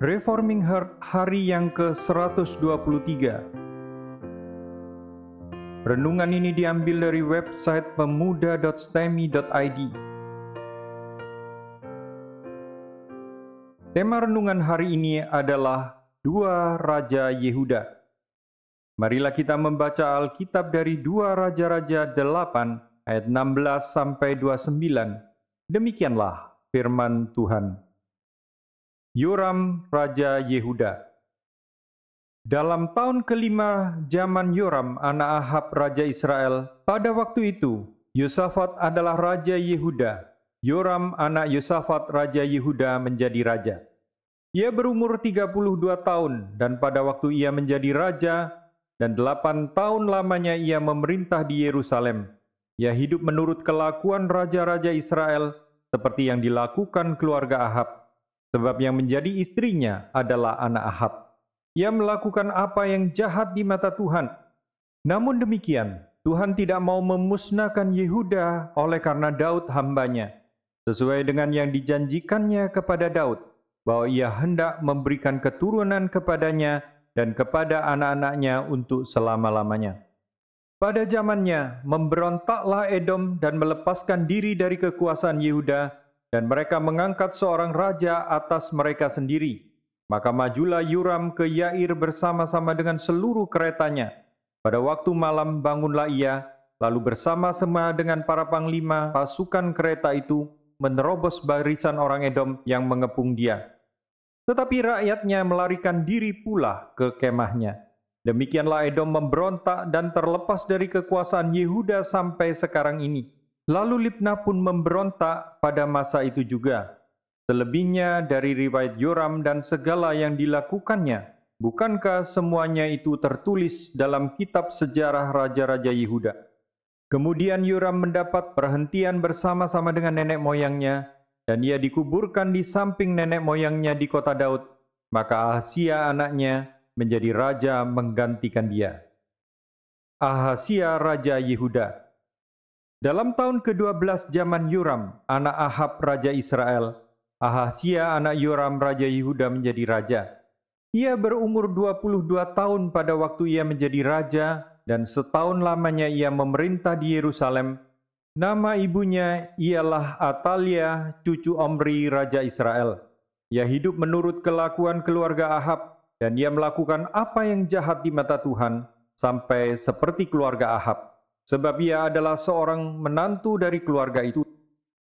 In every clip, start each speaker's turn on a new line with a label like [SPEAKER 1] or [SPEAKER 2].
[SPEAKER 1] Reforming Heart hari yang ke-123 Renungan ini diambil dari website pemuda.stemi.id Tema renungan hari ini adalah Dua Raja Yehuda Marilah kita membaca Alkitab dari Dua Raja-Raja 8 ayat 16 sampai 29. Demikianlah firman Tuhan. Yoram Raja Yehuda Dalam tahun kelima zaman Yoram anak Ahab Raja Israel, pada waktu itu Yosafat adalah Raja Yehuda. Yoram anak Yosafat Raja Yehuda menjadi raja. Ia berumur 32 tahun dan pada waktu ia menjadi raja dan delapan tahun lamanya ia memerintah di Yerusalem. Ia hidup menurut kelakuan raja-raja Israel seperti yang dilakukan keluarga Ahab, sebab yang menjadi istrinya adalah anak Ahab. Ia melakukan apa yang jahat di mata Tuhan. Namun demikian, Tuhan tidak mau memusnahkan Yehuda oleh karena Daud hambanya, sesuai dengan yang dijanjikannya kepada Daud, bahwa ia hendak memberikan keturunan kepadanya dan kepada anak-anaknya untuk selama-lamanya. Pada zamannya, memberontaklah Edom dan melepaskan diri dari kekuasaan Yehuda, dan mereka mengangkat seorang raja atas mereka sendiri. Maka majulah Yuram ke Yair bersama-sama dengan seluruh keretanya. Pada waktu malam bangunlah ia, lalu bersama-sama dengan para panglima pasukan kereta itu menerobos barisan orang Edom yang mengepung dia. Tetapi rakyatnya melarikan diri pula ke kemahnya. Demikianlah Edom memberontak dan terlepas dari kekuasaan Yehuda sampai sekarang ini. Lalu Libna pun memberontak pada masa itu juga. Selebihnya dari riwayat Yoram dan segala yang dilakukannya, bukankah semuanya itu tertulis dalam kitab sejarah Raja-Raja Yehuda? Kemudian Yoram mendapat perhentian bersama-sama dengan nenek moyangnya, dan ia dikuburkan di samping nenek moyangnya di kota Daud. Maka Ahasia anaknya menjadi raja menggantikan dia. Ahasia Raja Yehuda Dalam tahun ke-12 zaman Yoram, anak Ahab Raja Israel, Ahasia anak Yoram Raja Yehuda menjadi raja. Ia berumur 22 tahun pada waktu ia menjadi raja dan setahun lamanya ia memerintah di Yerusalem Nama ibunya ialah Atalia, cucu Omri, Raja Israel. Ia hidup menurut kelakuan keluarga Ahab, dan ia melakukan apa yang jahat di mata Tuhan, sampai seperti keluarga Ahab. Sebab ia adalah seorang menantu dari keluarga itu.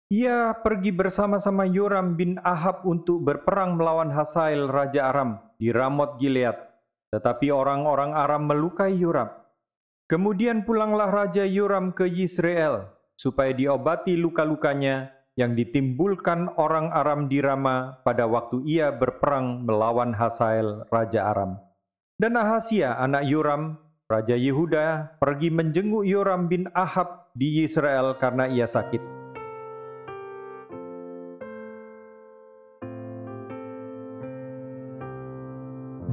[SPEAKER 1] Ia pergi bersama-sama Yoram bin Ahab untuk berperang melawan Hasael, Raja Aram, di Ramot Gilead. Tetapi orang-orang Aram melukai Yoram. Kemudian pulanglah Raja Yoram ke Yisrael, supaya diobati luka-lukanya yang ditimbulkan orang Aram di Rama pada waktu ia berperang melawan Hasael, Raja Aram. Dan Ahasia, anak Yoram, Raja Yehuda, pergi menjenguk Yoram bin Ahab di Israel karena ia sakit.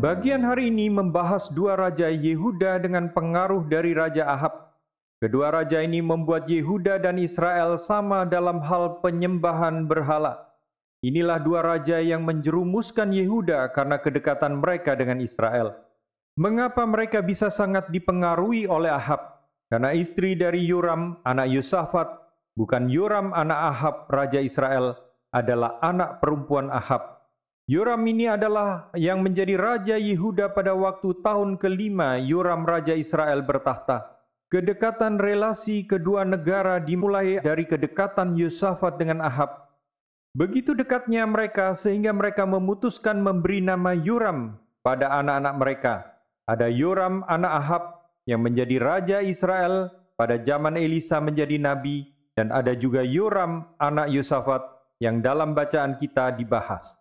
[SPEAKER 1] Bagian hari ini membahas dua raja Yehuda dengan pengaruh dari Raja Ahab Kedua raja ini membuat Yehuda dan Israel sama dalam hal penyembahan berhala. Inilah dua raja yang menjerumuskan Yehuda karena kedekatan mereka dengan Israel. Mengapa mereka bisa sangat dipengaruhi oleh Ahab? Karena istri dari Yoram, anak Yusafat, bukan Yoram anak Ahab, raja Israel, adalah anak perempuan Ahab. Yoram ini adalah yang menjadi raja Yehuda pada waktu tahun kelima Yoram raja Israel bertahta. Kedekatan relasi kedua negara dimulai dari kedekatan Yusafat dengan Ahab. Begitu dekatnya mereka sehingga mereka memutuskan memberi nama Yoram pada anak-anak mereka. Ada Yoram anak Ahab yang menjadi raja Israel pada zaman Elisa menjadi nabi dan ada juga Yoram anak Yusafat yang dalam bacaan kita dibahas.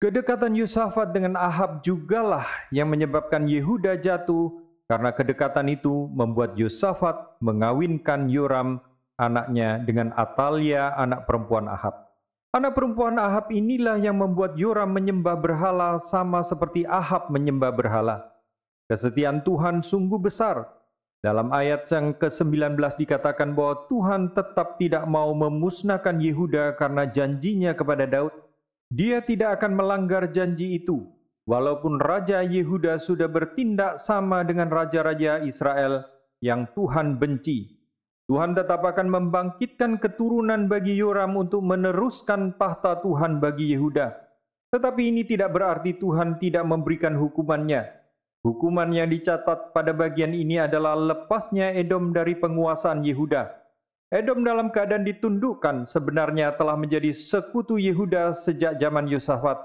[SPEAKER 1] Kedekatan Yusafat dengan Ahab jugalah yang menyebabkan Yehuda jatuh karena kedekatan itu membuat Yosafat mengawinkan Yoram anaknya dengan Atalia anak perempuan Ahab. Anak perempuan Ahab inilah yang membuat Yoram menyembah berhala sama seperti Ahab menyembah berhala. Kesetiaan Tuhan sungguh besar. Dalam ayat yang ke-19 dikatakan bahwa Tuhan tetap tidak mau memusnahkan Yehuda karena janjinya kepada Daud. Dia tidak akan melanggar janji itu, walaupun Raja Yehuda sudah bertindak sama dengan raja-raja Israel yang Tuhan benci. Tuhan tetap akan membangkitkan keturunan bagi Yoram untuk meneruskan tahta Tuhan bagi Yehuda. Tetapi ini tidak berarti Tuhan tidak memberikan hukumannya. Hukuman yang dicatat pada bagian ini adalah lepasnya Edom dari penguasaan Yehuda. Edom dalam keadaan ditundukkan sebenarnya telah menjadi sekutu Yehuda sejak zaman Yosafat.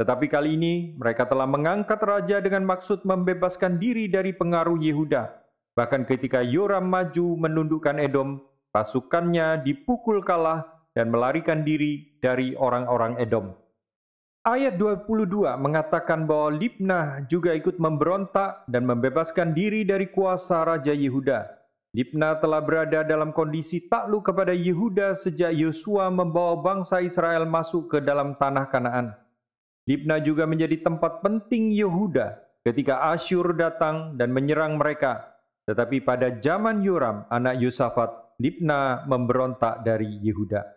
[SPEAKER 1] Tetapi kali ini mereka telah mengangkat raja dengan maksud membebaskan diri dari pengaruh Yehuda. Bahkan ketika Yoram maju menundukkan Edom, pasukannya dipukul kalah dan melarikan diri dari orang-orang Edom. Ayat 22 mengatakan bahwa Libnah juga ikut memberontak dan membebaskan diri dari kuasa Raja Yehuda. Libnah telah berada dalam kondisi takluk kepada Yehuda sejak Yosua membawa bangsa Israel masuk ke dalam tanah Kanaan. Libnah juga menjadi tempat penting Yehuda ketika Asyur datang dan menyerang mereka tetapi pada zaman Yoram, anak Yusafat, Libna memberontak dari Yehuda.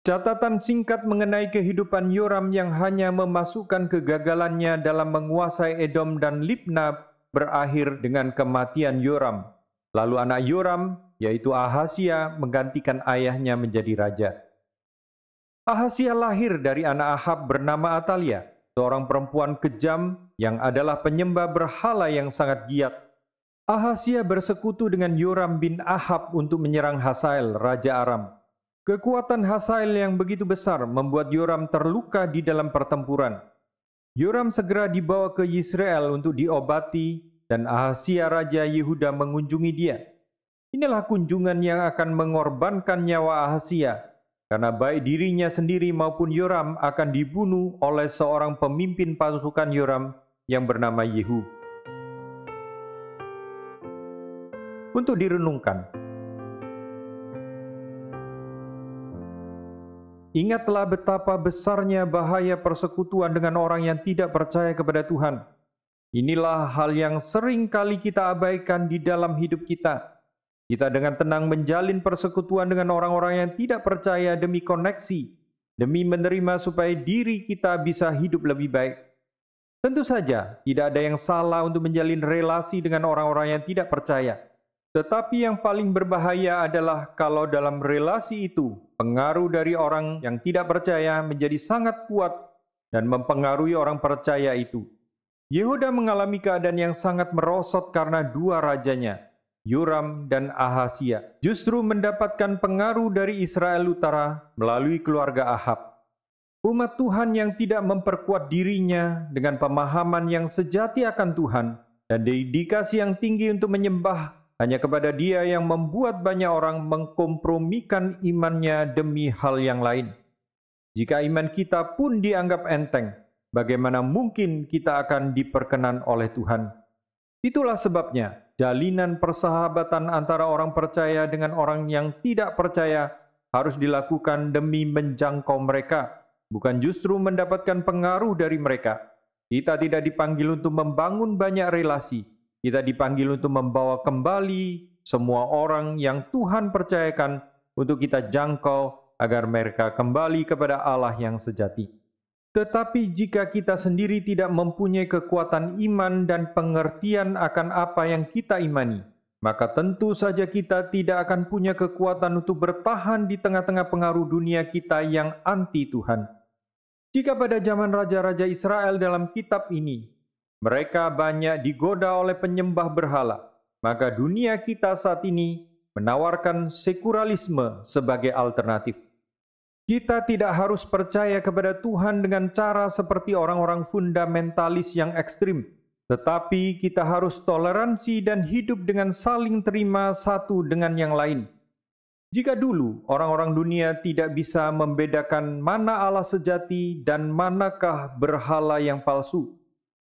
[SPEAKER 1] Catatan singkat mengenai kehidupan Yoram yang hanya memasukkan kegagalannya dalam menguasai Edom dan Libna berakhir dengan kematian Yoram. Lalu anak Yoram, yaitu Ahasia, menggantikan ayahnya menjadi raja. Ahasia lahir dari anak Ahab bernama Atalia, seorang perempuan kejam yang adalah penyembah berhala yang sangat giat Ahasia bersekutu dengan Yoram bin Ahab untuk menyerang Hasael, Raja Aram. Kekuatan Hasael yang begitu besar membuat Yoram terluka di dalam pertempuran. Yoram segera dibawa ke Israel untuk diobati dan Ahasia Raja Yehuda mengunjungi dia. Inilah kunjungan yang akan mengorbankan nyawa Ahasia, karena baik dirinya sendiri maupun Yoram akan dibunuh oleh seorang pemimpin pasukan Yoram yang bernama Yehu. untuk direnungkan. Ingatlah betapa besarnya bahaya persekutuan dengan orang yang tidak percaya kepada Tuhan. Inilah hal yang sering kali kita abaikan di dalam hidup kita. Kita dengan tenang menjalin persekutuan dengan orang-orang yang tidak percaya demi koneksi, demi menerima supaya diri kita bisa hidup lebih baik. Tentu saja, tidak ada yang salah untuk menjalin relasi dengan orang-orang yang tidak percaya. Tetapi yang paling berbahaya adalah kalau dalam relasi itu pengaruh dari orang yang tidak percaya menjadi sangat kuat dan mempengaruhi orang percaya itu. Yehuda mengalami keadaan yang sangat merosot karena dua rajanya, Yoram dan Ahasia, justru mendapatkan pengaruh dari Israel Utara melalui keluarga Ahab. Umat Tuhan yang tidak memperkuat dirinya dengan pemahaman yang sejati akan Tuhan dan dedikasi yang tinggi untuk menyembah hanya kepada dia yang membuat banyak orang mengkompromikan imannya demi hal yang lain. Jika iman kita pun dianggap enteng, bagaimana mungkin kita akan diperkenan oleh Tuhan? Itulah sebabnya jalinan persahabatan antara orang percaya dengan orang yang tidak percaya harus dilakukan demi menjangkau mereka, bukan justru mendapatkan pengaruh dari mereka. Kita tidak dipanggil untuk membangun banyak relasi, kita dipanggil untuk membawa kembali semua orang yang Tuhan percayakan untuk kita jangkau agar mereka kembali kepada Allah yang sejati. Tetapi jika kita sendiri tidak mempunyai kekuatan iman dan pengertian akan apa yang kita imani, maka tentu saja kita tidak akan punya kekuatan untuk bertahan di tengah-tengah pengaruh dunia kita yang anti Tuhan. Jika pada zaman raja-raja Israel dalam kitab ini mereka banyak digoda oleh penyembah berhala, maka dunia kita saat ini menawarkan sekuralisme sebagai alternatif. Kita tidak harus percaya kepada Tuhan dengan cara seperti orang-orang fundamentalis yang ekstrim, tetapi kita harus toleransi dan hidup dengan saling terima satu dengan yang lain. Jika dulu orang-orang dunia tidak bisa membedakan mana Allah sejati dan manakah berhala yang palsu,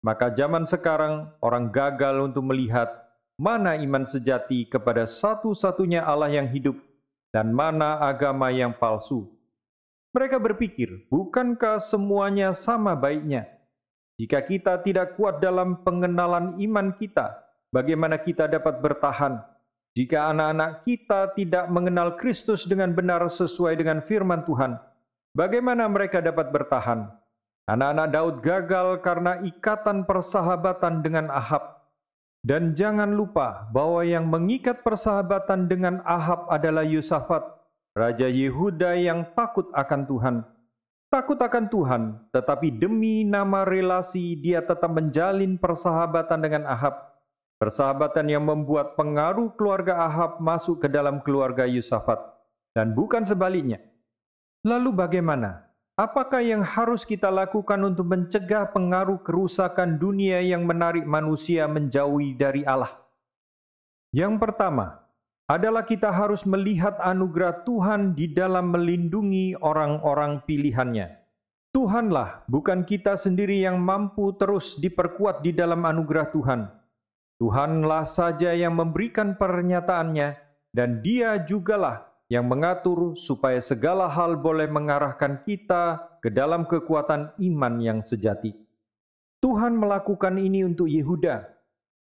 [SPEAKER 1] maka zaman sekarang orang gagal untuk melihat mana iman sejati kepada satu-satunya Allah yang hidup dan mana agama yang palsu. Mereka berpikir, bukankah semuanya sama baiknya? Jika kita tidak kuat dalam pengenalan iman kita, bagaimana kita dapat bertahan? Jika anak-anak kita tidak mengenal Kristus dengan benar sesuai dengan firman Tuhan, Bagaimana mereka dapat bertahan? Anak-anak Daud gagal karena ikatan persahabatan dengan Ahab. Dan jangan lupa bahwa yang mengikat persahabatan dengan Ahab adalah Yusafat, Raja Yehuda yang takut akan Tuhan. Takut akan Tuhan, tetapi demi nama relasi dia tetap menjalin persahabatan dengan Ahab. Persahabatan yang membuat pengaruh keluarga Ahab masuk ke dalam keluarga Yusafat. Dan bukan sebaliknya. Lalu bagaimana? Apakah yang harus kita lakukan untuk mencegah pengaruh kerusakan dunia yang menarik manusia menjauhi dari Allah? Yang pertama adalah kita harus melihat anugerah Tuhan di dalam melindungi orang-orang pilihannya. Tuhanlah, bukan kita sendiri yang mampu terus diperkuat di dalam anugerah Tuhan. Tuhanlah saja yang memberikan pernyataannya, dan Dia jugalah yang mengatur supaya segala hal boleh mengarahkan kita ke dalam kekuatan iman yang sejati. Tuhan melakukan ini untuk Yehuda.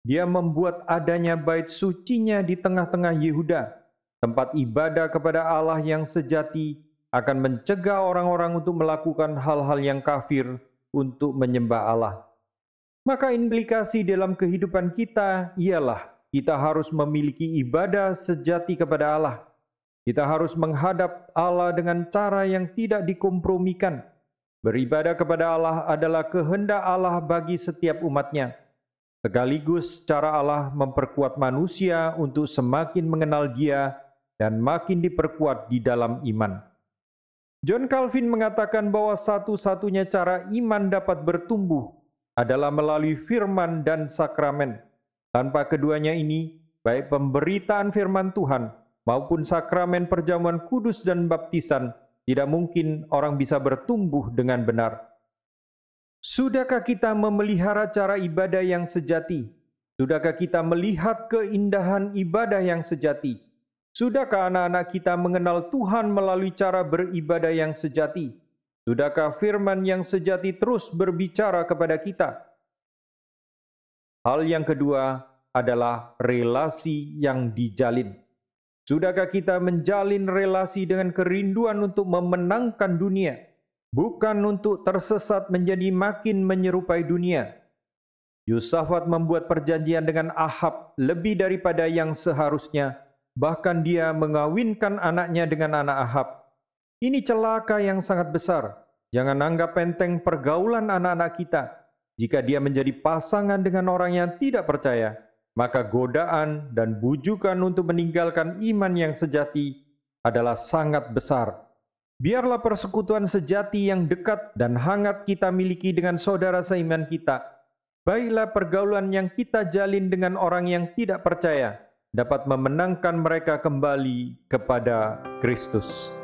[SPEAKER 1] Dia membuat adanya bait sucinya di tengah-tengah Yehuda, tempat ibadah kepada Allah yang sejati akan mencegah orang-orang untuk melakukan hal-hal yang kafir untuk menyembah Allah. Maka implikasi dalam kehidupan kita ialah kita harus memiliki ibadah sejati kepada Allah kita harus menghadap Allah dengan cara yang tidak dikompromikan. Beribadah kepada Allah adalah kehendak Allah bagi setiap umatnya. Sekaligus cara Allah memperkuat manusia untuk semakin mengenal dia dan makin diperkuat di dalam iman. John Calvin mengatakan bahwa satu-satunya cara iman dapat bertumbuh adalah melalui firman dan sakramen. Tanpa keduanya ini, baik pemberitaan firman Tuhan maupun sakramen perjamuan kudus dan baptisan, tidak mungkin orang bisa bertumbuh dengan benar. Sudahkah kita memelihara cara ibadah yang sejati? Sudahkah kita melihat keindahan ibadah yang sejati? Sudahkah anak-anak kita mengenal Tuhan melalui cara beribadah yang sejati? Sudahkah firman yang sejati terus berbicara kepada kita? Hal yang kedua adalah relasi yang dijalin. Sudahkah kita menjalin relasi dengan kerinduan untuk memenangkan dunia, bukan untuk tersesat menjadi makin menyerupai dunia? Yusafat membuat perjanjian dengan Ahab lebih daripada yang seharusnya, bahkan dia mengawinkan anaknya dengan anak Ahab. Ini celaka yang sangat besar. Jangan anggap enteng pergaulan anak-anak kita jika dia menjadi pasangan dengan orang yang tidak percaya maka godaan dan bujukan untuk meninggalkan iman yang sejati adalah sangat besar. Biarlah persekutuan sejati yang dekat dan hangat kita miliki dengan saudara seiman kita. Baiklah pergaulan yang kita jalin dengan orang yang tidak percaya dapat memenangkan mereka kembali kepada Kristus.